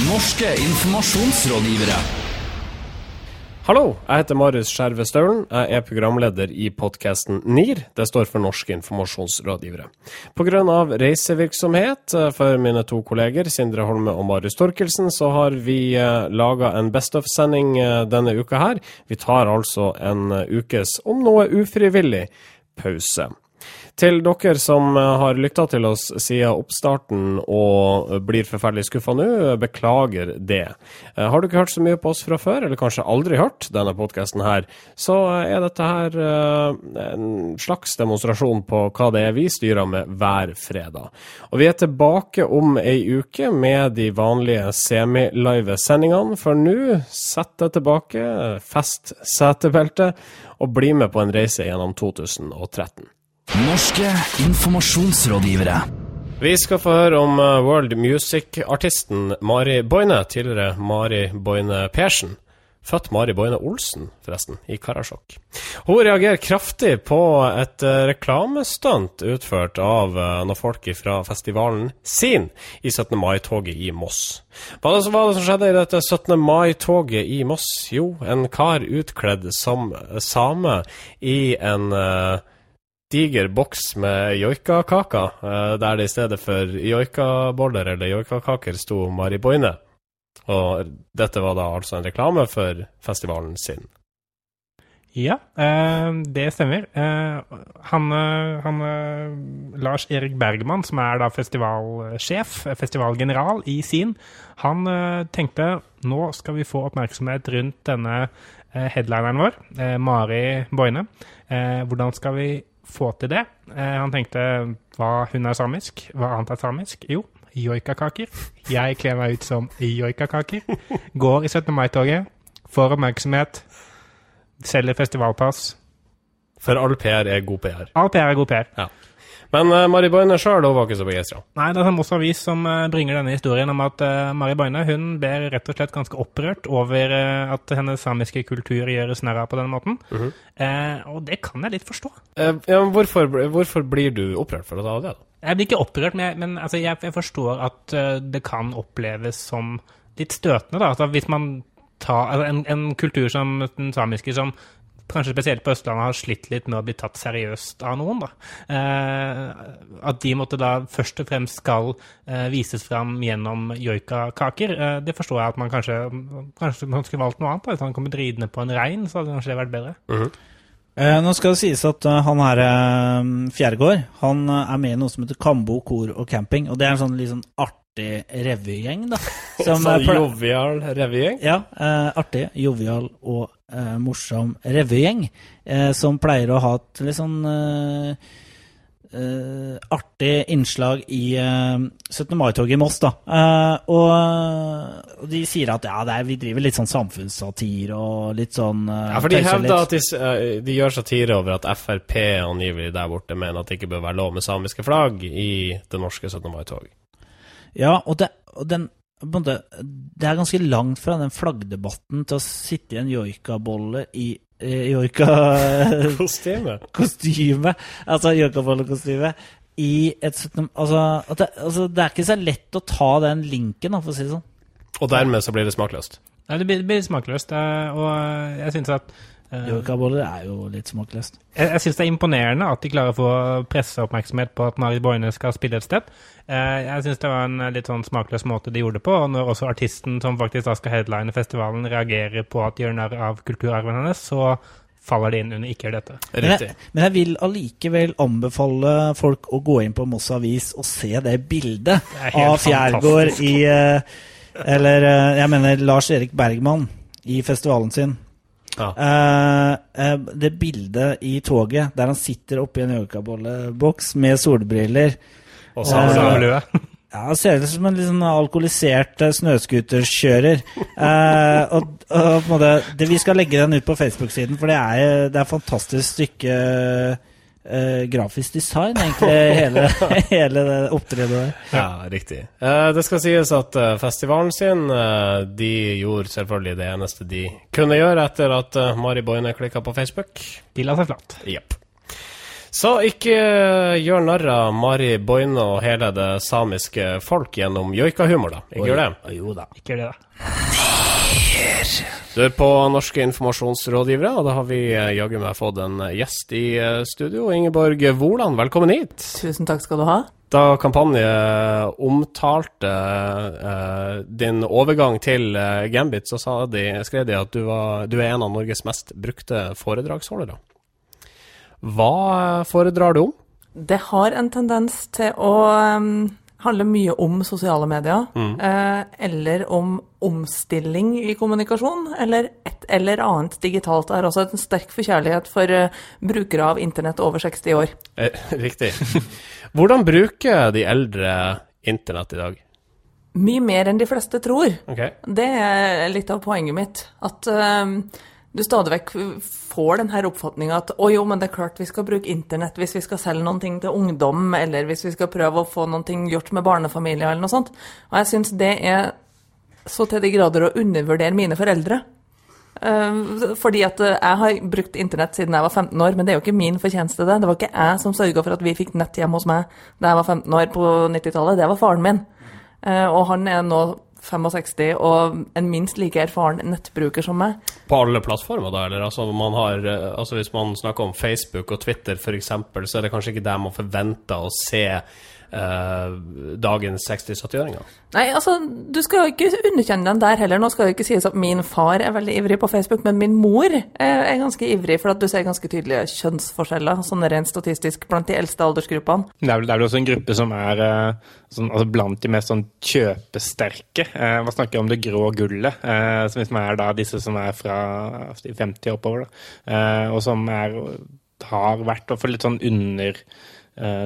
Norske informasjonsrådgivere. Hallo, jeg heter Marius Skjerve Staulen. Jeg er programleder i podkasten NIR. Det står for Norske informasjonsrådgivere. Pga. reisevirksomhet eh, for mine to kolleger Sindre Holme og Marius Torkelsen, så har vi laga en Best of-sending eh, denne uka her. Vi tar altså en eh, ukes, om noe ufrivillig, pause. Til dere som eh, har lytta til oss siden oppstarten og blir forferdelig skuffa nå, beklager det. Eh, har du ikke hørt så mye på oss fra før, eller kanskje aldri hørt denne podkasten her, så er dette her eh, en slags demonstrasjon på hva det er vi styrer med hver fredag. Og vi er tilbake om ei uke med de vanlige semilive sendingene, for nå setter jeg tilbake, fest setebeltet, og bli med på en reise gjennom 2013. Norske informasjonsrådgivere. Vi skal få høre om uh, world music-artisten Mari Boine, tidligere Mari Boine Persen. Født Mari Boine Olsen, forresten, i Karasjok. Hun reagerer kraftig på et uh, reklamestunt utført av uh, noen folk fra festivalen sin i 17. mai-toget i Moss. Hva var det som skjedde i dette 17. mai-toget i Moss? Jo, en kar utkledd som same i en uh, diger boks med joikakaker, uh, der det i stedet for joikaboller eller joikakaker sto Mari Boine. Og dette var da altså en reklame for festivalen sin. Ja, eh, det stemmer. Eh, han, han Lars Erik Bergman, som er da festivalsjef, festivalgeneral i Sin, han tenkte nå skal vi få oppmerksomhet rundt denne headlineren vår, Mari Boine. Hvordan skal vi få til det. Eh, han tenkte hva hun er samisk, hva annet er samisk? Jo, joikakaker. Jeg kler meg ut som joikakaker. Går i 17. mai-toget, får oppmerksomhet, selger festivalpass. For all PR er god PR. All PR er god PR. Ja. Men uh, Mari Boine sjøl var ikke så begeistra. Nei, det er Moss Avis som uh, bringer denne historien om at uh, Mari Boine hun ber rett og slett ganske opprørt over uh, at hennes samiske kultur gjøres narr av på denne måten. Mm -hmm. og det kan jeg litt forstå. ja, men hvorfor, hvorfor, blir du opprørt for å det? da? Jeg blir ikke opprørt, men, jeg, men altså, jeg, jeg, forstår at det kan oppleves som litt støtende. da, altså Hvis man tar altså, en, en kultur som den samiske som kanskje spesielt på Østlandet, har slitt litt med å bli tatt seriøst av noen. da. Eh, at de måtte da først og fremst skal eh, vises fram gjennom joikakaker, eh, det forstår jeg at man kanskje kanskje man skulle valgt noe annet. da. Hvis han kommer ridende på en rein, så hadde kanskje det vært bedre. Uh -huh. Eh, nå skal det sies at uh, han her uh, Fjærgård han uh, er med i noe som heter Kambo kor og camping. og Det er en sånn liksom, sånn artig revygjeng. da. Som, så jovial revygjeng? Ja, artig, jovial og eh, morsom revygjeng eh, som pleier å ha et litt sånn eh, eh artig innslag i 17. mai-toget i Moss. da. Eh, og, de sier at ja, er, vi driver litt sånn samfunnssatir og litt sånn Ja, for de hevder at de, de, gjør satire over at Frp angivelig der borte mener at det ikke bør være lov med samiske flagg i det norske 17. mai-tog. Ja, og, det, og den det er ganske langt fra den flaggdebatten til å sitte i en joikabolle i eh, joika... Kostyme. Altså joikabollekostyme. I et altså, det, altså, det er ikke så lett å ta den linken, for å si det sånn. Og dermed så blir det smakløst? Ja, det blir, det blir smakløst. Og jeg syns at Uh, Joikaboller er jo litt smakløst. Jeg, jeg syns det er imponerende at de klarer å få presseoppmerksomhet på at Marit Boine skal spille et sted. Uh, jeg syns det var en litt sånn smakløs måte de gjorde det på. Og når også artisten som faktisk da skal headline festivalen, reagerer på at de gjør narr av kulturarven hennes, så faller det inn under ikke gjør dette. Men jeg, men jeg vil allikevel anbefale folk å gå inn på Moss Avis og se det bildet det av Fjærgård i Eller jeg mener Lars Erik Bergman i festivalen sin. Ja. Uh, uh, det bildet i toget der han sitter oppi en joikabolleboks med solbriller Og samlue. Uh, ja, ser ut som en sånn alkoholisert snøscooterkjører. og, og måte, det, vi skal legge den ut på Facebook-siden, for det er, det er et fantastisk stykke Uh, grafisk design, egentlig, hele, hele det opptredet der. Ja, riktig. Uh, det skal sies at uh, festivalen sin De gjorde selvfølgelig det eneste de kunne gjøre etter at Mari Boine klikka på Facebook. De la seg flatt. Jepp. Så ikke gjør narr av Mari Boine og hele det samiske folk gjennom joikahumor, da. Ikke gjør det. Jo da. Ikke gjør det, da. Du er på Norske informasjonsrådgivere, og da har vi eh, jaggu meg fått en gjest i eh, studio. Ingeborg Woland, velkommen hit. Tusen takk skal du ha. Da Kampanje omtalte eh, din overgang til eh, Gambit, så sa de, skrev de at du, var, du er en av Norges mest brukte foredragsholdere. Hva eh, foredrar du om? Det har en tendens til å um, handle mye om sosiale medier, eh, eller om omstilling i kommunikasjon, eller et eller annet digitalt. Det er også en sterk forkjærlighet for eh, brukere av internett over 60 år. Eh, riktig. Hvordan bruker de eldre internett i dag? Mye mer enn de fleste tror. Okay. Det er litt av poenget mitt. At um, du stadig vekk får den her oppfatninga at å jo, men det er klart vi skal bruke internett hvis vi skal selge noen ting til ungdom, eller hvis vi skal prøve å få noen ting gjort med barnefamilier eller noe sånt. Og jeg syns det er så til de grader å undervurdere mine foreldre. Eh, fordi at jeg har brukt internett siden jeg var 15 år, men det er jo ikke min fortjeneste, det. Det var ikke jeg som sørga for at vi fikk nett hjemme hos meg da jeg var 15 år på 90-tallet, det var faren min. Eh, og han er nå 65 og en minst like erfaren nettbruker som meg. På alle plattformer, da? Eller altså, har, eh, altså hvis man snakker om Facebook og Twitter f.eks., så er det kanskje ikke der man forventer å se eh, dagens 60-70-åringer? Nei, altså, du skal jo ikke underkjenne dem der heller. Nå skal det ikke sies at min far er veldig ivrig på Facebook, men min mor er, ganske ivrig, for at du ser ganske tydelige kjønnsforskjeller, sånn rent statistisk, blant de eldste aldersgruppene. Det er vel, det er vel også en gruppe som er eh, sånn, altså blant de mest sånn kjøpesterke. Eh, hva snakker om det grå gullet, eh, som liksom er da disse som er fra de 50 oppover, da. Eh, og som er, har vært i hvert fall litt sånn under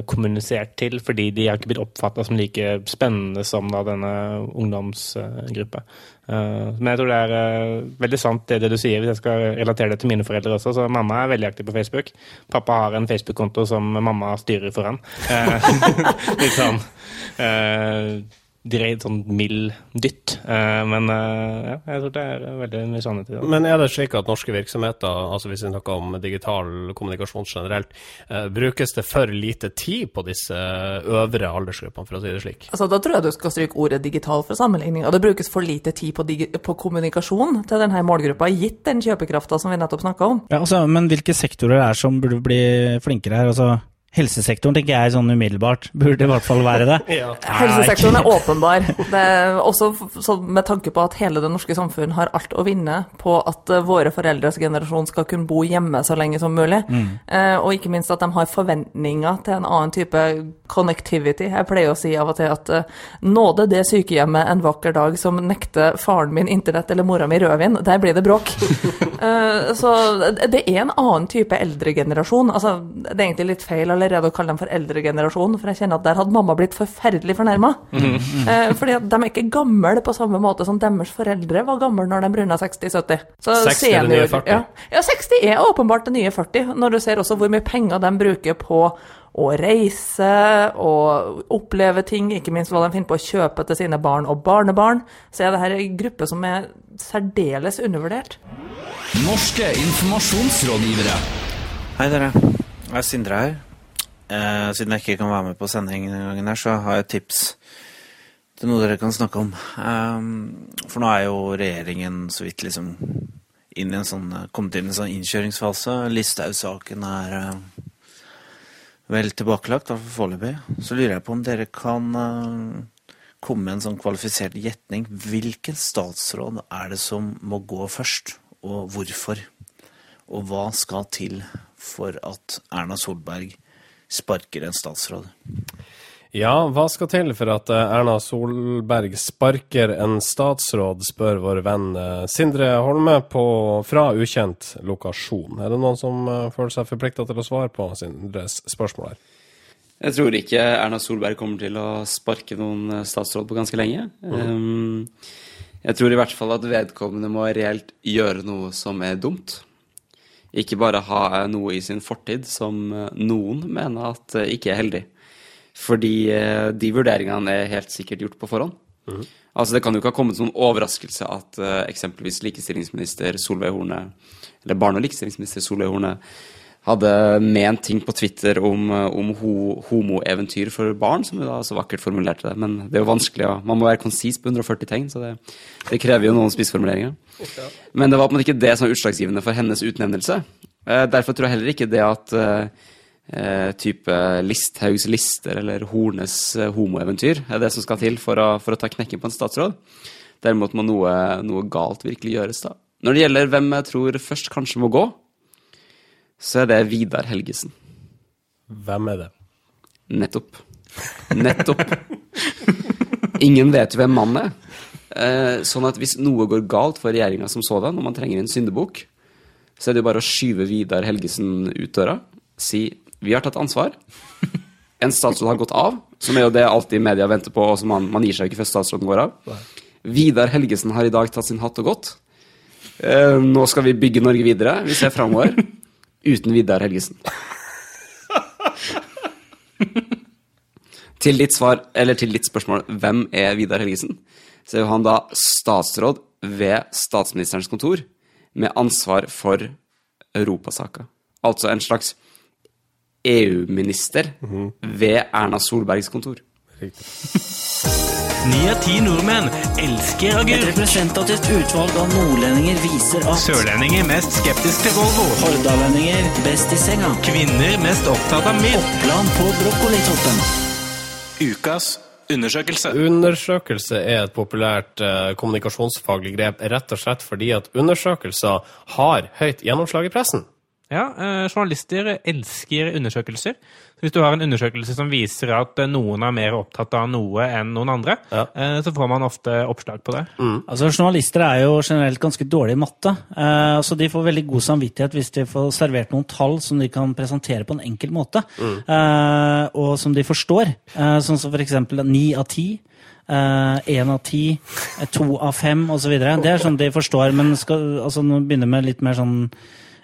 kommunisert til, fordi de har ikke blitt oppfatta som like spennende som da denne ungdomsgruppa. Eh, men jeg tror det er eh, veldig sant det, det du sier, hvis jeg skal relatere det til mine foreldre også. Så mamma er veldig aktiv på Facebook. Pappa har en Facebook-konto som mamma styrer for han. Eh, litt sånn eh, direkte sånn mild dytt. Eh, men eh, ja, jeg tror det er veldig mye sannhet i det. Men er det slik at norske virksomheter, altså hvis vi snakker om digital kommunikasjon generelt, eh, brukes det for lite tid på disse øvre aldersgruppene, for å si det slik? Altså, Da tror jeg du skal stryke ordet digital for sammenligning. Og det brukes for lite tid på, på kommunikasjon til denne målgruppa, gitt den kjøpekrafta som vi nettopp snakka om. Ja, altså, men hvilke sektorer er det som burde bli flinkere her? Altså, helsesektoren tenker jeg sånn umiddelbart burde i hvert fall være det. Helsesektoren er åpenbar. Det er også med tanke på at hele det norske samfunn har alt å vinne på at eh, våre foreldres generasjon skal kunne bo hjemme så lenge som mulig. Eh, og ikke minst at de har forventninger til en annen type connectivity. Jeg pleier å si av og til at eh, nåde det sykehjemmet en vakker dag som nekter faren min internett eller mora mi rødvin, der blir det bråk. Eh, så det er en annen type eldregenerasjon. Altså, det er egentlig litt feil allerede å kalle dem for eldregenerasjonen, for jeg kjenner at der hadde mamma blitt forferdelig fornærma. Eh, fordi at de er ikke gamle på samme måte som deres foreldre var gamle når de runda 60-70. 60 er det nye 40. Ja, ja, 60 er åpenbart det nye 40, når du ser også hvor mye penger de bruker på å reise og oppleve ting, ikke minst hva de finner på å kjøpe til sine barn og barnebarn, så er dette en gruppe som er særdeles undervurdert. Norske informasjonsrådgivere. Hei dere, jeg er Sindre her. Eh, siden jeg ikke kan være med på sending denne gangen her, så har jeg et tips til noe dere kan snakke om. Eh, for nå er jo regjeringen så vidt liksom inn i en sånn, kommet inn i en sånn innkjøringsfase. Listhaug-saken er eh, vel tilbakelagt, i hvert fall foreløpig. Så lurer jeg på om dere kan eh, komme med en sånn kvalifisert gjetning. Hvilken statsråd er det som må gå først, og hvorfor? Og hva skal til for at Erna Solberg sparker en statsråd? Ja, hva skal til for at eh, Erna Solberg sparker en statsråd, spør vår venn eh, Sindre Holme på, fra ukjent lokasjon. Er det noen som eh, føler seg forplikta til å svare på Sindres spørsmål her? Jeg tror ikke Erna Solberg kommer til å sparke noen statsråd på ganske lenge. Um, jeg tror i hvert fall at vedkommende må reelt gjøre noe som er dumt. Ikke bare ha noe i sin fortid som eh, noen mener at eh, ikke er heldig. Fordi eh, de vurderingene er helt sikkert gjort på forhånd. Altså Det kan jo ikke ha kommet som noen overraskelse at eksempelvis likestillingsminister Solveig Horne, eller barne- og likestillingsminister Solveig Horne, hadde ment ting på Twitter om, eh, om ho, homoeventyr for barn, som hun da så vakkert formulerte det. Men det er jo vanskelig, og man må være konsis på 140 tegn, så det, det krever jo noen spissformuleringer. Men det var på en måte ikke det som var utslagsgivende for hennes utnevnelse. Eh, derfor tror jeg heller ikke det at eh type Listhaugs lister eller Hornes homoeventyr er det som skal til for å, for å ta knekken på en statsråd. Derimot må noe, noe galt virkelig gjøres, da. Når det gjelder hvem jeg tror først kanskje må gå, så er det Vidar Helgesen. Hvem er det? Nettopp. Nettopp. Ingen vet hvem mannen er. Eh, sånn at hvis noe går galt for regjeringa som sådan, og man trenger en syndebukk, så er det jo bare å skyve Vidar Helgesen ut døra. Si vi har tatt ansvar. En statsråd har gått av, som er jo det alltid media venter på, og som man, man gir seg ikke før statsråden går av. Vidar Helgesen har i dag tatt sin hatt og gått. Eh, nå skal vi bygge Norge videre. Vi ser framover. Uten Vidar Helgesen. til ditt svar, eller til ditt spørsmål, hvem er Vidar Helgesen? Så er han da statsråd ved statsministerens kontor med ansvar for europasaker. Altså en slags EU-minister ved Erna Solbergs kontor. Ni av ti nordmenn elsker Et representativt utvalg av nordlendinger viser at Sørlendinger mest skeptisk til Volvo. hordalendinger best i senga. Kvinner mest opptatt av mild. Oppland på brokkolitoppen. Ukas undersøkelse. Undersøkelse er et populært eh, kommunikasjonsfaglig grep, rett og slett fordi at undersøkelser har høyt gjennomslag i pressen. Ja, eh, journalister elsker undersøkelser. Så hvis du har en undersøkelse som viser at eh, noen er mer opptatt av noe enn noen andre, Ja. eh, så får man ofte oppslag på det. Altså, Journalister er jo generelt ganske dårlige i matte. Eh, så de får veldig god samvittighet hvis de får servert noen tall som de kan presentere på en enkel måte, eh, og som de forstår. Eh, sånn som f.eks. ni av ti. Én av ti, to av fem osv. Det er sånn de forstår, men skal altså, nå begynner med litt mer sånn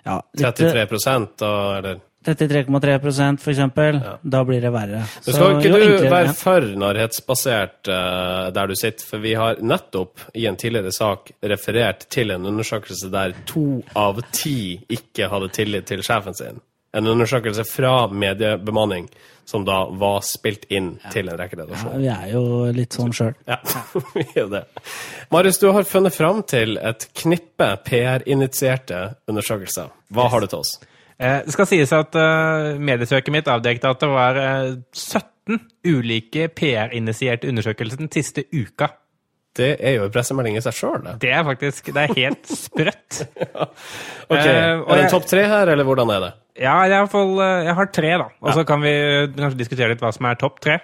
ja, litt, 33 da, eller 33,3% for eksempel. Da blir det verre. Men skal ikke du være for nærhetsbasert eh, der du sitter? For vi har nettopp i en tidligere sak referert til en undersøkelse der to av ti ikke hadde tillit til sjefen sin. En undersøkelse fra mediebemanning som da var spilt inn til en rekke Ja, vi er jo litt sånn sjøl. Ja, vi er jo det. Marius, du har funnet fram til et knippe PR-initierte undersøkelser. Hva har du til oss? Eh, Det skal sies at eh, mediesøket mitt avdekket at det var eh, 17 ulike PR-initierte undersøkelser den siste uka. Det er jo en pressemelding i seg sjøl, det. Det er faktisk det er helt sprøtt. Ok, Eh, Er det en topp tre her, eller hvordan er det? Ja, jeg, hvert fall, eh, jeg har tre, da. Og så kan vi kanskje diskutere litt hva som er topp tre.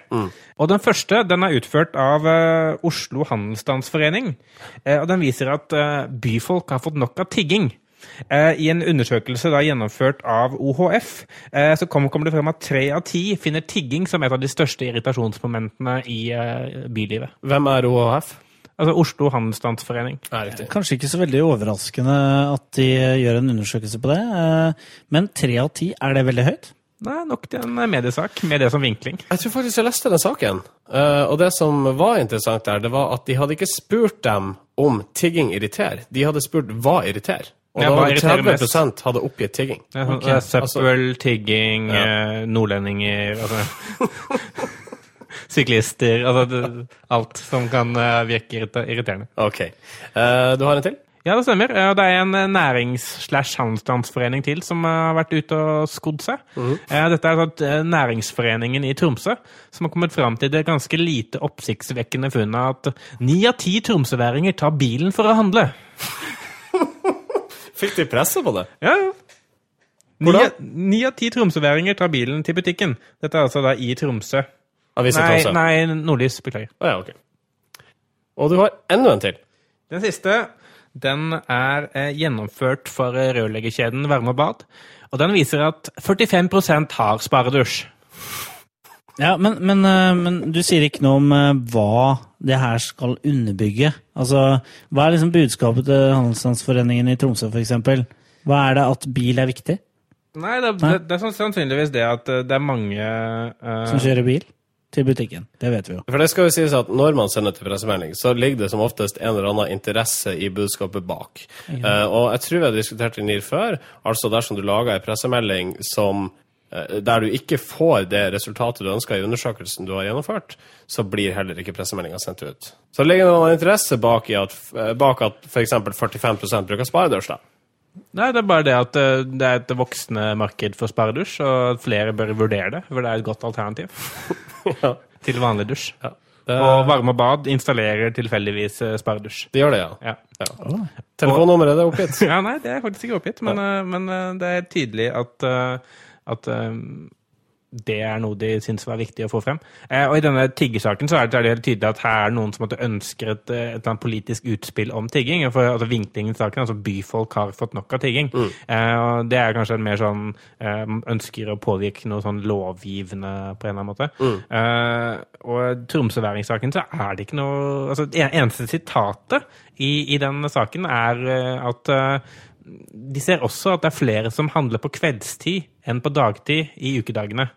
Og den første den er utført av uh, Oslo Handelsstandsforening. Uh, og den viser at uh, byfolk har fått nok av tigging. Eh, I en undersøkelse da gjennomført av OHF eh, så kom- kommer det frem at tre av ti finner tigging som et av de største irritasjonsmomentene i bylivet. Hvem er OHF? Altså Oslo Handelsstandsforening. Kanskje ikke så veldig overraskende at de gjør en undersøkelse på det. eh, Men tre av ti, er det veldig høyt? Er nok til en mediesak med det som vinkling. Jeg tror faktisk jeg leste den saken. Eh, og det som var interessant der, det var at de hadde ikke spurt dem om tigging irriterer. De hadde spurt hva irriterer. Og Ja, da var det 30 mest? hadde oppgitt tigging. Ja, sånn, Ok, det er Søppel, altså- tigging, Ja. eh, nordlendinger altså, Syklister altså, Alt som kan eh, virke irriterende. Ok. Eh, du har en til? Ja, det stemmer. Eh, Det er en nærings-slash-handelsstandsforening til som har vært ute og skodd seg. Mm. Dette er altså næringsforeningen i Tromsø som har kommet fram til det ganske lite oppsiktsvekkende funnet at ni av ti tromsøværinger tar bilen for å handle. Fikk de presse på det? Ja, ja. Ni av ti tromsøværinger tar bilen til butikken. Dette er altså da i Tromsø. Avisa Nei, Tromsø? nei Nordlys. Beklager. Å ja, ok. Og du har enda en til. Den siste den er eh, gjennomført for eh, rørleggerkjeden Varme og Bad. Og den viser at 45% har sparedusj. Ja, men, men, eh, men du sier ikke noe om eh, hva det her skal underbygge. Altså, Hva er liksom budskapet til Handelsstandsforeningen i Tromsø, f.eks.? Hva er det at bil er viktig? Nei, det, det, det er sannsynligvis det at det er mange uh, Som kjører bil? Til butikken. Det vet vi jo. For det skal jo sies at Når man sender til pressemelding, så ligger det som oftest en eller annen interesse i budskapet bak. Uh, og jeg tror vi har diskutert det NIR før. altså Dersom du lager en pressemelding som, eh, der du ikke får det resultatet du ønsker i undersøkelsen du har gjennomført, så blir heller ikke pressemeldinga sendt ut. Så det ligger en interesse bak, i at, eh, bak at f.eks. 45% bruker sparedørs. da. Nei, det er bare det at eh, det er et voksende marked for sparedusj, og at flere bør vurdere det, for det er et godt alternativ Ja. til vanlig dusj. Ja. Det, Og varme bad installerer tilfeldigvis eh, sparedusj. det gjør det, ja. Ja. ja. Telefonnummeret er oppgitt. ja, nei, det er faktisk ikke oppgitt, men, eh, men eh, det er tydelig at, eh, at eh, det er noe de syns var viktig å få frem. Eh, og i denne tiggesaken så er det helt tydelig at her er det noen som ønsker et, eh, et politisk utspill om tigging. For altså, vinklingen i saken, altså byfolk har fått nok av tigging. Eh, og det er kanskje en mer sånn eh, ønsker å påvirke noe sånn lovgivende på en eller annen måte. Eh, og tromsøværingssaken så er det ikke noe Altså, det eneste sitatet i, i den saken er eh, at de ser også at det er flere som handler på kveldstid enn på dagtid i ukedagene.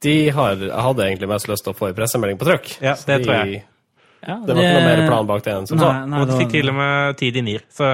De har, hadde egentlig mest lyst til å få en pressemelding på trykk. Ja, det de, tror jeg. Ja, Det var ikke noe mer plan bak det enn som så. Nei, nei, Og de fikk til og med tid i NIR, så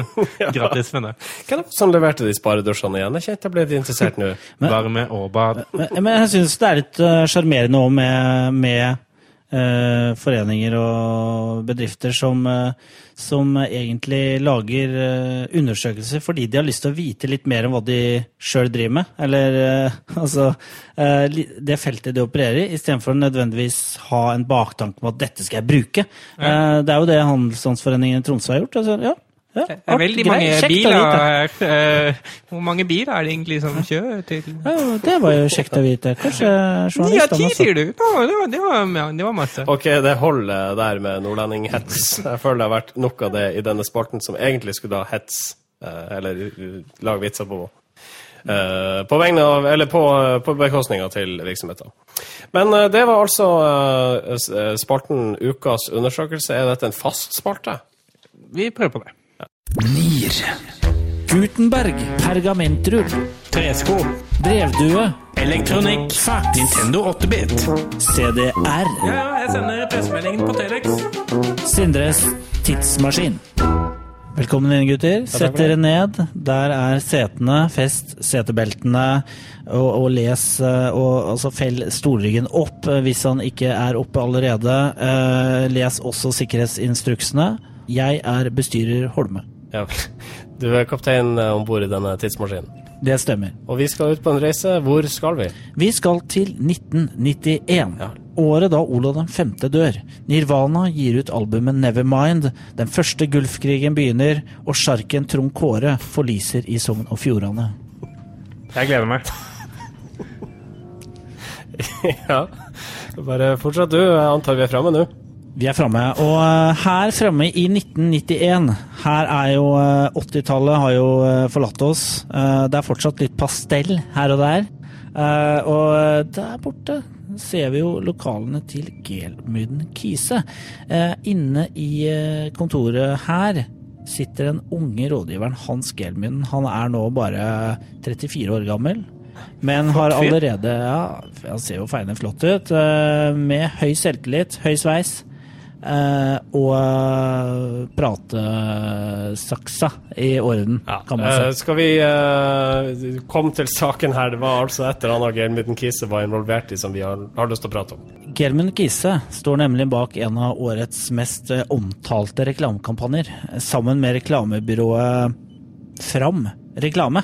gratis med det. Hva er det som leverte de sparedusjene igjen? Jeg kjente jeg ble interessert nå. Varme og bad. Men, men jeg syns det er litt sjarmerende uh, òg med, med eh, foreninger og bedrifter som, eh, som egentlig lager eh, undersøkelser fordi de har lyst til å vite litt mer om hva de sjøl driver med. Eller eh, altså eh, det feltet de opererer i, istedenfor å nødvendigvis ha en baktanke om at dette skal jeg bruke. Eh, det er jo det Handelsstandsforeningen i Tromsø har gjort. Altså, ja, ja, Det er veldig greit, mange biler. Eh, Hvor mange biler er det egentlig som kjører til Ja, det var jo kjekt å vite. Kanskje journalistene også. sier du? Ja, det, var, det, var, det var masse. Ok, det holder der med nordlendinghets. Jeg føler det har vært nok av det i denne spalten som egentlig skulle ha hets, eh, eller uh, lage vitser på. Uh, På vegne av, eller på, på bekostninga til virksomheter. Men uh, det var altså uh, spalten Ukas undersøkelse. Er dette en fast spalte? Vi prøver på det. NIR. Gutenberg, pergamentrull, Tresko. brevdue, Elektronikk. fax, Nintendo 8-bit. CDR, Ja, ja, jeg sender pressemeldingen på Telex. Sindres tidsmaskin. Velkommen inn, gutter. Sett dere ned. Der er setene. Fest setebeltene. Og, og les eh, og, altså Fell stolryggen opp eh, hvis han ikke er oppe allerede. Eh, les også sikkerhetsinstruksene. Jeg er bestyrer Holme. Ja. Du er kaptein om bord i denne tidsmaskinen. Det stemmer. Og vi skal ut på en reise. Hvor skal vi? Vi skal til 1991. Året da Olav den femte dør. Nirvana gir ut albumet Nevermind. Den første Gulfkrigen begynner, og sjarken Trond Kåre forliser i Sogn og Fjordane. Jeg gleder meg. ja. Bare fortsett du. Jeg antar vi er framme nå. Vi er framme. Og eh, her framme i 1991 Her er jo eh, 80-tallet har jo eh, forlatt oss. Eh, Det er fortsatt litt pastell her og der. Eh, Og der borte ser vi jo lokalene til Gelmyden Kise. Eh, Inne i eh, kontoret her sitter den unge rådgiveren Hans Gelmyden. Han er nå bare 34 år gammel. Men har allerede Ja, han ser jo feiende flott ut. eh, Med høy selvtillit, høy sveis. Eh, og pratesaksa i orden, kan man Eh, si. skal vi eh, komme til saken her? Det var altså etter annet Germund Kise var involvert i, som vi har, har lyst til å prate om. Germund Kise står nemlig bak en av årets mest eh, omtalte reklamekampanjer, eh, sammen med reklamebyrået Fram Reklame.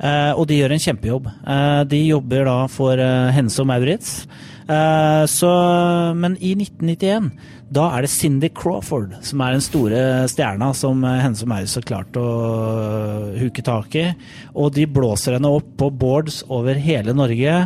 Eh, og de gjør en kjempejobb. Eh, de jobber da for eh, Hense og Maurits. Så, men i 1991, da er det Cindy Crawford som er den store stjerna som Hense og Maurits har klart å huke tak i. Og de blåser henne opp på boards over hele Norge,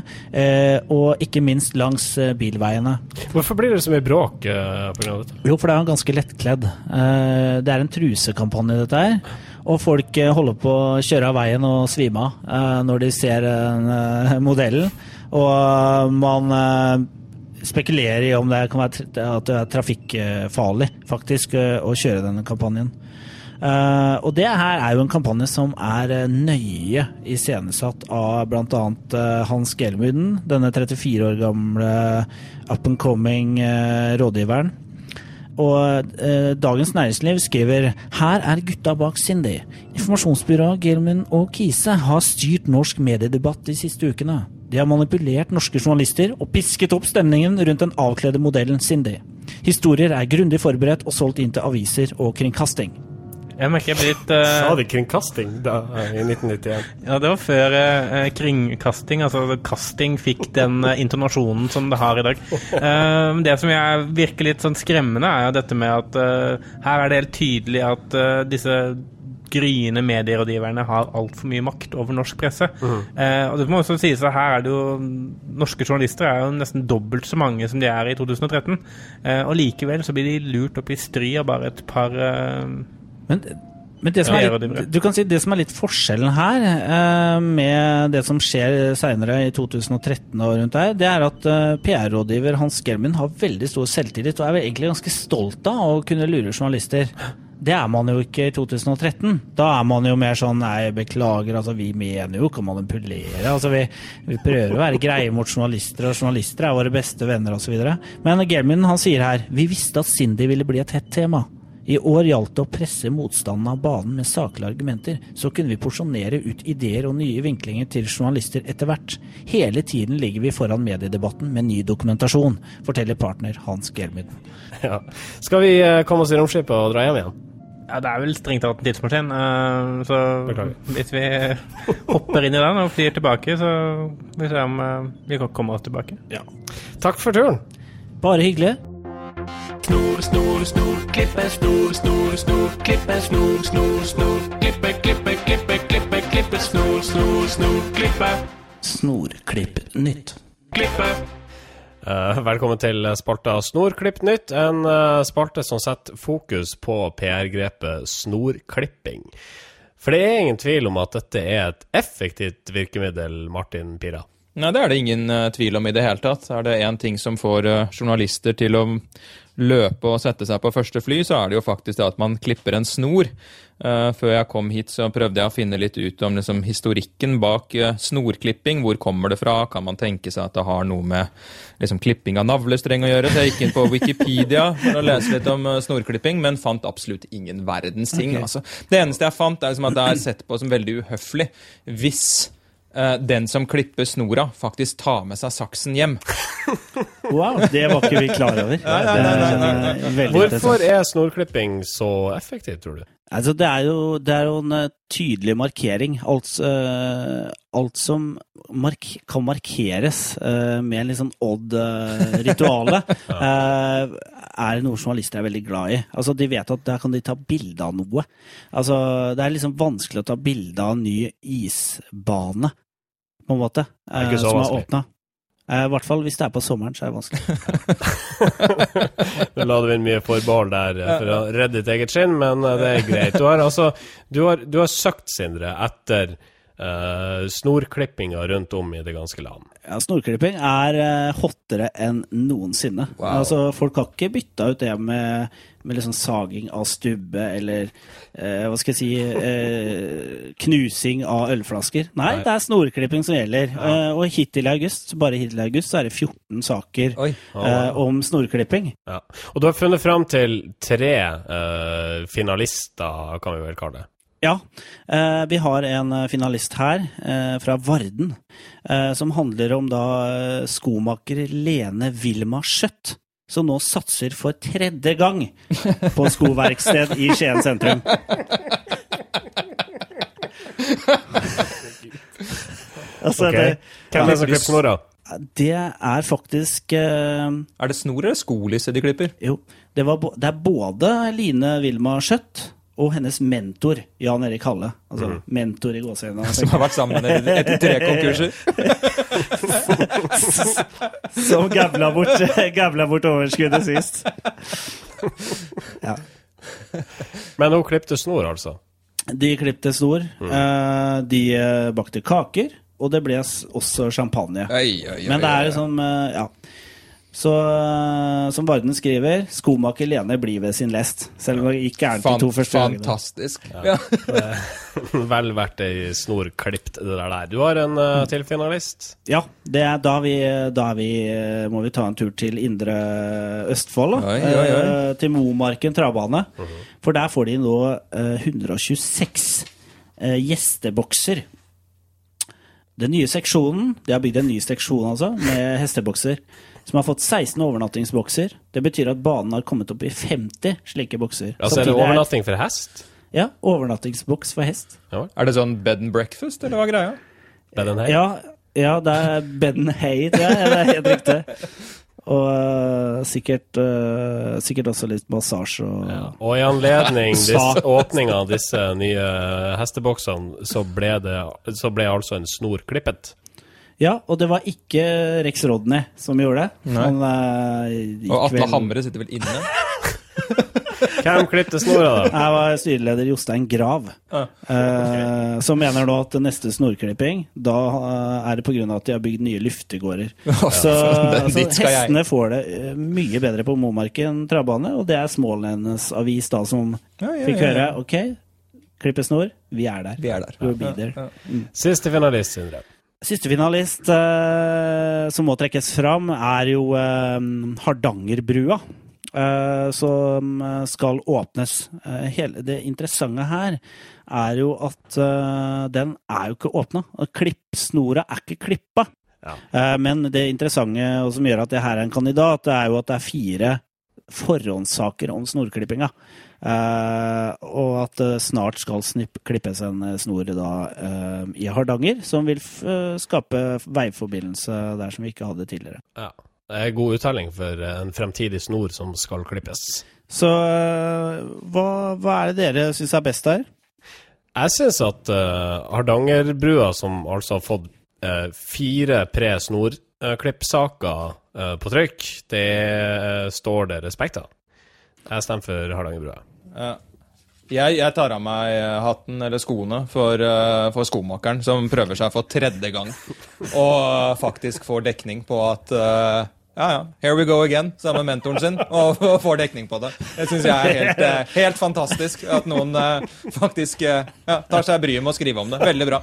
og ikke minst langs bilveiene. Hvorfor blir det så mye bråk pga. dette? Jo, for det er ganske lettkledd. Det er en trusekampanje, dette her. Og folk eh, holder på å kjøre av veien og svime av eh, når de ser eh, modellen. Og man spekulerer i om det kan være at det er trafikkfarlig, faktisk, å kjøre denne kampanjen. Og det her er jo en kampanje som er nøye iscenesatt av bl.a. Uh, Hans Gelmuden, denne 34 år gamle up and coming rådgiveren. Og eh, Dagens Næringsliv skriver her er gutta bak Cindy. Informasjonsbyrået Gelman og Kise har styrt norsk mediedebatt de siste ukene. De har manipulert norske journalister og pisket opp stemningen rundt den avkledde modellen Cindy. Historier er grundig forberedt og solgt inn til aviser og kringkasting. Jeg merker jeg blir litt uh... Sa de kringkasting da, i 1991? Ja, det var før uh, kringkasting, altså casting, fikk den uh, intonasjonen som det har i dag. Eh, det som jeg virker litt sånn skremmende, er jo dette med at eh, her er det helt tydelig at eh, disse gryende medierådgiverne har altfor mye makt over norsk presse. Eh, og det må også sies at her er det jo Norske journalister er jo nesten dobbelt så mange som de er i 2013. Eh, og likevel så blir de lurt opp i stry av bare et par eh, Men, men det, som er litt, du kan si det som er litt forskjellen her, eh, med det som skjer seinere i 2013 og rundt der, det er at eh, PR-rådgiver Hans Gelmin har veldig stor selvtillit og er vel egentlig ganske stolt av å kunne lure journalister. Det er man jo ikke i 2013. Da er man jo mer sånn nei, beklager, altså vi mener jo ikke å manipulere. Altså vi, vi prøver å være greie mot journalister, og journalister er våre beste venner osv. Men Gelmin han sier her vi visste at Cindy ville bli et hett tema. I år gjaldt det å presse motstanden av banen med saklige argumenter. Så kunne vi porsjonere ut ideer og nye vinklinger til journalister etter hvert. Hele tiden ligger vi foran mediedebatten med ny dokumentasjon, forteller partner Hans Gelmid. Ja. Skal vi eh, komme oss i romskipet og dra hjem igjen? Ja, det er vel strengt tatt en tidsmaskin. eh, så Beklager. hvis vi hopper inn i den og flyr tilbake, så vi se om eh, vi kan komme oss tilbake. Takk for turen. Bare hyggelig. Snor, snor, snor, klippe, snor, snor, snor, klippe, snor, snor, snor, klippe, klippe, klippe, klippe, klippe, snor, snor, snor, klippe, Snorklipp nytt. klippe. Eh, velkommen til spalta Snorklipp nytt, en eh, spalte som setter fokus på PR-grepet snorklipping. For det er ingen tvil om at dette er et effektivt virkemiddel, Martin Pira. Nei, det er det ingen eh, tvil om i det hele tatt. Er det én ting som får journalister til å løpe og sette seg på første fly, så er det jo faktisk det at man klipper en snor. Eh, før jeg kom hit, så prøvde jeg å finne litt ut om liksom, historikken bak eh, snorklipping. Hvor kommer det fra? Kan man tenke seg at det har noe med liksom, klipping av navlestreng å gjøre? Så jeg gikk inn på Wikipedia for å lese litt om eh, snorklipping, men fant absolutt ingen verdens ting. Altså. Det eneste jeg fant, er liksom at det er sett på som veldig uhøflig hvis eh, den som klipper snora, faktisk tar med seg saksen hjem. Wow, det var ikke vi klar over. Nei, nei, nei, Hvorfor er snorklipping så effektivt, tror du? Altså, det er jo, det er jo en eh, tydelig markering. Alt, uh, alt som mark kan markeres uh, med en litt sånn odd-rituale, uh, er noe journalister er veldig glad i. Altså, De vet at der kan de ta bilde av noe. Altså, Det er liksom vanskelig å ta bilde av en ny isbane, på en måte, er eh, som er vanskelig. åpna. I hvert fall hvis det er på sommeren, så er det vanskelig. Nå la du inn mye forbehold der eh, for å redde ditt eget skinn, men eh, det er greit. Du har altså Du har, du har søkt, Sindre, etter uh, snorklippinger rundt om i det ganske land. Ja, Snorklipping er eh, hottere enn noensinne. Altså, Folk har ikke bytta ut det med, med liksom saging av stubbe eller eh, hva skal jeg si eh, knusing av ølflasker. Nei, Nei. det er snorklipping som gjelder. Eh, og hittil i august, bare hittil i august, så er det 14 saker Oi. eh, om snorklipping. Ja. Og du har funnet fram til tre eh, finalister, kan vi vel kalle det. Ja, eh, vi har en finalist her eh, fra Varden, eh, som handler om da skomaker Lene Vilma Skjøtt, som nå satser for tredje gang på skoverksted i Skien sentrum. altså, Ok. det, Hvem er det som klipper snora? det er faktisk uh, Er det snor eller skolisse de klipper? Jo, det, var, det er både Line Vilma Skjøtt og hennes mentor Jan Erik Halle. Altså mentor i gåseøynene. Som har vært sammen etter tre konkurser? Som gambla bort, gavla bort overskuddet sist. Ja. Men hun klippte snor, altså. De klipte snor, eh, de eh, bakte kaker, og det ble også champagne. Ei, ei, ei, Men det er jo liksom eh, Ja. Så eh, som Varden skriver, skomaker Lene blir ved sin lest. Selv om det ikke er de to første. Fantastisk. Ja. Vel verdt ei snor klipt, det der. Du har en uh, til finalist. Ja, det er da, vi, da vi, eh, må vi ta en tur til Indre Østfold. Da. Oi, oi, oi. Uh, til Momarken travbane. For der får de nå eh, 126 eh, gjestebokser. Den nye seksjonen De har bygd en ny seksjon altså, med hestebokser. Som har fått 16 overnattingsbokser. Det betyr at banen har kommet opp i 50 slike bokser. Altså, er det overnatting for hest? Ja, overnattingsboks for hest. Er det sånn bed and breakfast, eller hva er greia? Bed and hay? Ja, ja det er bed and hay, tror jeg. Det er helt riktig. Og uh, sikkert, uh, sikkert også litt massasje og Og i anledning disse, åpninga av disse nye hesteboksene, så ble, det, så ble altså en snor klippet. Ja, og det var ikke Rex Rodney som gjorde det. Han uh, Og Atle vel- Hamre sitter vel inne? Hvem klippte snora, da? Jeg var styreleder Jostein Grav, eh, som mener nå at neste snorklipping, da uh, er det pga. at de har bygd nye luftegårder. Så, så dit skal jeg. hestene får det uh, mye bedre på Momarken travbane, og det er Smålenes avis da som Ja, ja, fikk ja, høre ja. OK, klippe snor, vi er der. Vi er der. Ja, Siste finalist, Sindre. Siste finalist eh, som må trekkes fram, er jo eh, Hardangerbrua. eh, som eh, skal åpnes. Eh, hele det interessante her er jo at eh, den er jo ikke åpna. Klippsnora er ikke klippa. Ja. Eh, men det interessante og som gjør at det her er en kandidat, det er jo at det er fire forhåndssaker om snorklippinga. Uh, og at det snart skal snipp, klippes en eh, snor da, uh, i Hardanger, som vil eh, skape veiforbindelse der som vi ikke hadde tidligere. Ja. Det er god uttelling for eh, en fremtidig snor som skal klippes. Så eh, hva, hva er det dere syns er best der? Jeg syns at uh, Hardangerbrua, som altså har fått eh, fire pre-snorklippsaker på trykk, det eh, står det respekt av. Jeg stemmer for Hardangerbrua. Ja. Jeg, jeg tar av meg eh, hatten eller skoene for, eh, for skomakeren, som prøver seg for tredje gang. Og eh, faktisk får dekning på at eh, ja, ja, here we go again, sammen med mentoren sin, og, og får dekning på det. Det syns jeg er helt, eh, helt fantastisk, at noen eh, faktisk eh, ja, tar seg bryet med å skrive om det. Veldig bra.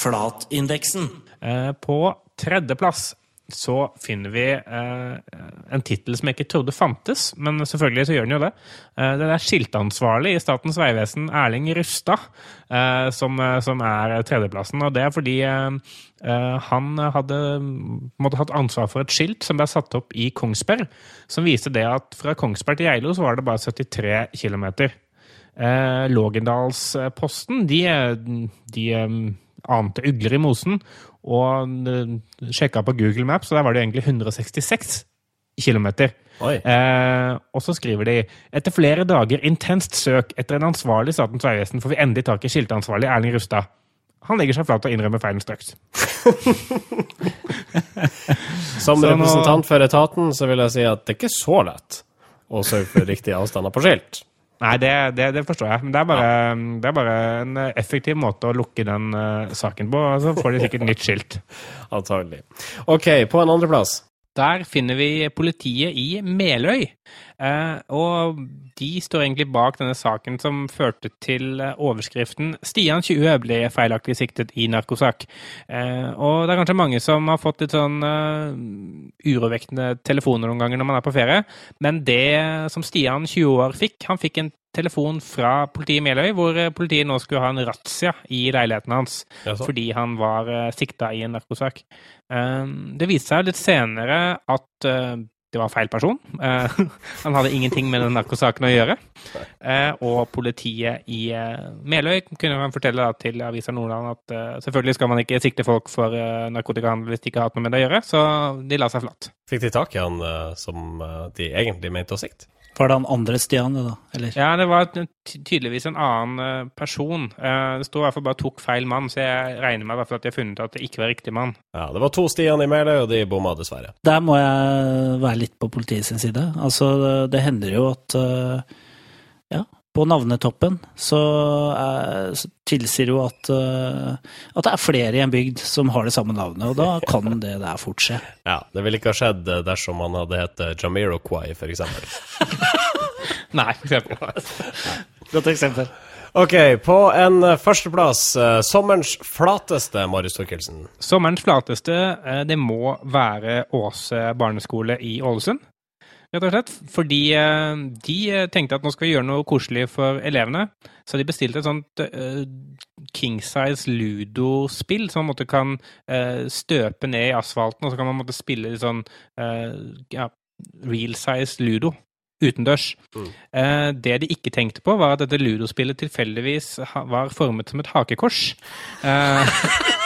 Flatindeksen. Eh, På tredjeplass så finner vi eh, en tittel som jeg ikke trodde fantes, men selvfølgelig så gjør den jo det. Den det er skiltansvarlig i Statens vegvesen, Erling Rustad, eh, som, eh, er tredjeplassen. Og det er fordi eh, eh, han hadde måtte hatt ansvar for et skilt som ble satt opp i Kongsberg, som viste det at fra Kongsberg til Geilo så var det bare 73 km. Eh, Lågendalsposten, de, de eh, ante ugler i mosen, og eh, sjekka på Google Maps, og der var det egentlig 166 km. Eh, og så skriver de etter flere dager intenst søk etter en ansvarlig Statens vegvesen får vi endelig tak i skiltansvarlig Erling Rustad. Han legger seg flat og innrømmer feilen straks. Som representant for etaten så vil jeg si at det er ikke så lett å sørge for riktige avstander på skilt. Nei, det, det, det forstår jeg. Men det er, bare, det er bare en effektiv måte å lukke den uh, saken på. og Så får de sikkert nytt skilt. Antagelig. OK, på en andreplass. Der finner vi politiet i Meløy. Eh, og de står egentlig bak denne saken som førte til eh, overskriften 'Stian 20 ble feilaktig siktet i narkosak'. Eh, og det er kanskje mange som har fått litt sånn uh, urovekkende telefoner noen ganger når man er på ferie. Men det som Stian 20 år fikk, han fikk en telefon fra politiet i Meløy, hvor politiet nå skulle ha en razzia i leiligheten hans fordi han var uh, sikta i en narkosak. Det viste seg litt senere at uh, det var feil person. Eh, han hadde ingenting med den narkosaken å gjøre. Eh, og politiet i eh, Meløy kunne man fortelle da, til Avisa Nordland at selvfølgelig skal man ikke sikte folk for narkotikahandel hvis de ikke har hatt noe med det å gjøre, så de la seg flatt. Fikk de tak i han som de egentlig mente å sikte? Var det han andre Stian, da? Eller? Ja, det var tydeligvis en annen eh, person. Eh, det sto i hvert fall bare 'tok feil mann', så jeg regner med i hvert fall at de har funnet at det ikke var riktig mann. Ja, det var to Stian i Meløy, og de bomma dessverre. Der må jeg være litt på politiet sin side. Altså, det- det hender jo at eh, Ja, på navnetoppen så, er, så tilsier jo at eh, at det er flere i en bygd som har det samme navnet, og da kan det der fort skje. Ja, Det ville ikke ha skjedd eh, dersom han hadde hett eh, Jamiroquai, for eksempel. Nei, for eksempel. Godt eksempel. Ok, på en eh, førsteplass, eh, sommerens flateste, Marius Thorkildsen. Sommerens flateste, eh, det må være Åse barneskole i Ålesund. Rett og slett. Fordi eh, de eh, tenkte at nå skal vi gjøre noe koselig for elevene. Så de bestilte et sånt uh, king size ludospill som man måtte kan uh, støpe ned i asfalten, og så kan man måtte spille litt sånn uh, ja, real size ludo. Utendørs. Eh, det de ikke tenkte på, var at dette ludospillet tilfeldigvis var formet som et hakekors. Eh,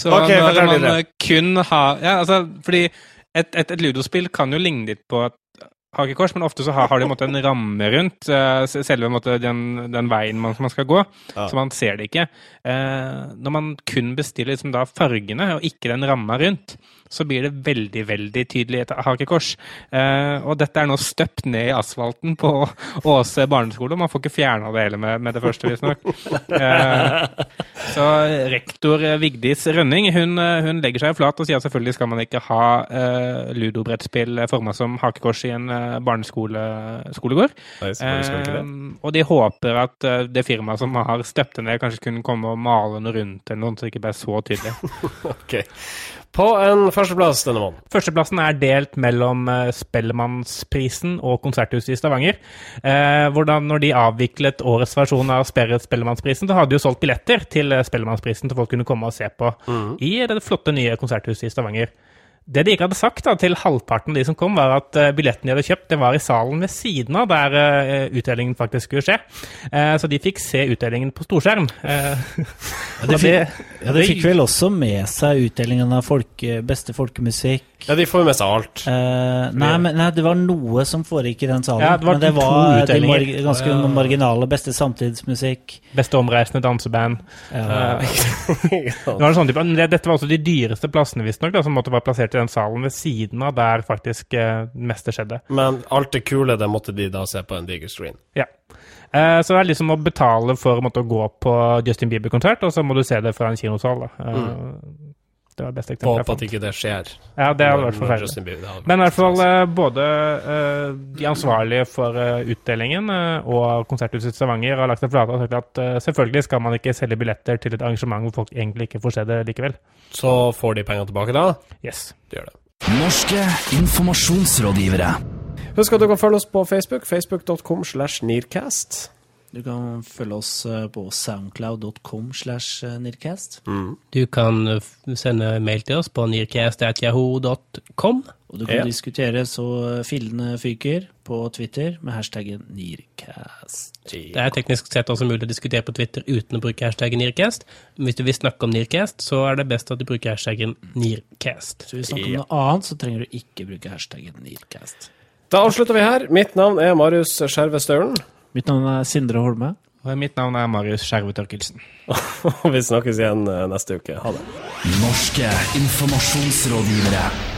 Så okay, når man eh, kun har Ja, altså, fordi et, et, et ludospill kan jo ligne litt på et hakekors, men ofte så har, har de en, en ramme rundt uh, selve måtte, den, den veien man, man skal gå, Ja. så man ser det ikke. Uh, når man kun bestiller liksom da fargene, og ikke den ramma rundt, så blir det veldig, veldig tydelig et hakekors. Uh, og dette er nå støpt ned i asfalten på Åse barneskole, og man får ikke fjerna det hele med, med det første, visstnok. Så rektor Vigdis Rønning hun, hun legger seg flat og sier at selvfølgelig skal man ikke ha ludobrettspill forma som hakekors i en barneskolegård. Nei, selvfølgelig skal vi ikke det. Eh, og de håper at eh, det firmaet som har støpt ned, kanskje kunne komme og male noe rundt eller noe, så det ikke ble så tydelig. okay. På en førsteplass denne måneden. Førsteplassen er delt mellom eh, Spellemannsprisen og Konserthuset i Stavanger. Eh, hvordan når de avviklet årets versjon av Spellemannsprisen, så hadde de jo solgt billetter til eh, Spellemannsprisen til folk kunne komme og se på i det flotte nye konserthuset i Stavanger. Det de ikke hadde sagt da, til halvparten av de som kom, var at eh, billetten de hadde kjøpt, det var i salen ved siden av der eh, utdelingen faktisk skulle skje. Eh, så de fikk se utdelingen på storskjerm. Eh, og de fikk- Ja, De fikk vel også med seg utdelingen av folke, beste folkemusikk. Ja, de får jo med seg alt. Uh, nei, men nei, det var noe som foregikk i den salen. Ja, det var men det to var de mar ganske uh, marginale beste samtidsmusikk. Beste omreisende danseband. Ja. Uh, Det var en sånn type, dette var også de dyreste plassene visstnok, som måtte være plassert i den salen ved siden av der faktisk eh, det meste skjedde. Men alt det kule, det måtte de da se på en diger screen. Ja. Eh, så det er liksom å betale for å måtte gå på Justin Bieber-konsert, og så må du se det fra en kinosal. Da. Eh, Det var det beste eksempelet. håpe at ikke det skjer. Ja, det hadde vært forferdelig. Men i hvert fall eh, både eh, de ansvarlige for eh, utdelingen og Konserthuset Stavanger har lagt seg flate og sagt at selvfølgelig skal man ikke selge billetter til et arrangement hvor folk egentlig ikke får se det likevel. Så får de pengene tilbake da? Yes. De gjør det. Norske informasjonsrådgivere. Husk at du kan følge oss på Facebook. Facebook.com slash Nearcast. Du kan følge oss eh, på soundcloud.com slash nearcast. Mm. Du kan eh, sende mail til oss på nearcast.yahoo.com. Og du kan Ja. diskutere så eh, fillene fyker på Twitter med hashtaggen nearcast. Det er teknisk sett også mulig å diskutere på Twitter uten å bruke hashtaggen Nearcast. Men hvis du vil snakke om Nearcast, så er det best at du bruker hashtaggen Nearcast. Så hvis du snakker om noe annet, så trenger du ikke bruke hashtaggen nearcast. Da avslutter vi her. Mitt navn er Marius Skjerve Staulen. Mitt navn er Sindre Holme. Og mitt navn er Marius Skjerve Tørkelsen. Og vi snakkes igjen eh, neste uke. Ha det. Norske informasjonsrådgivere.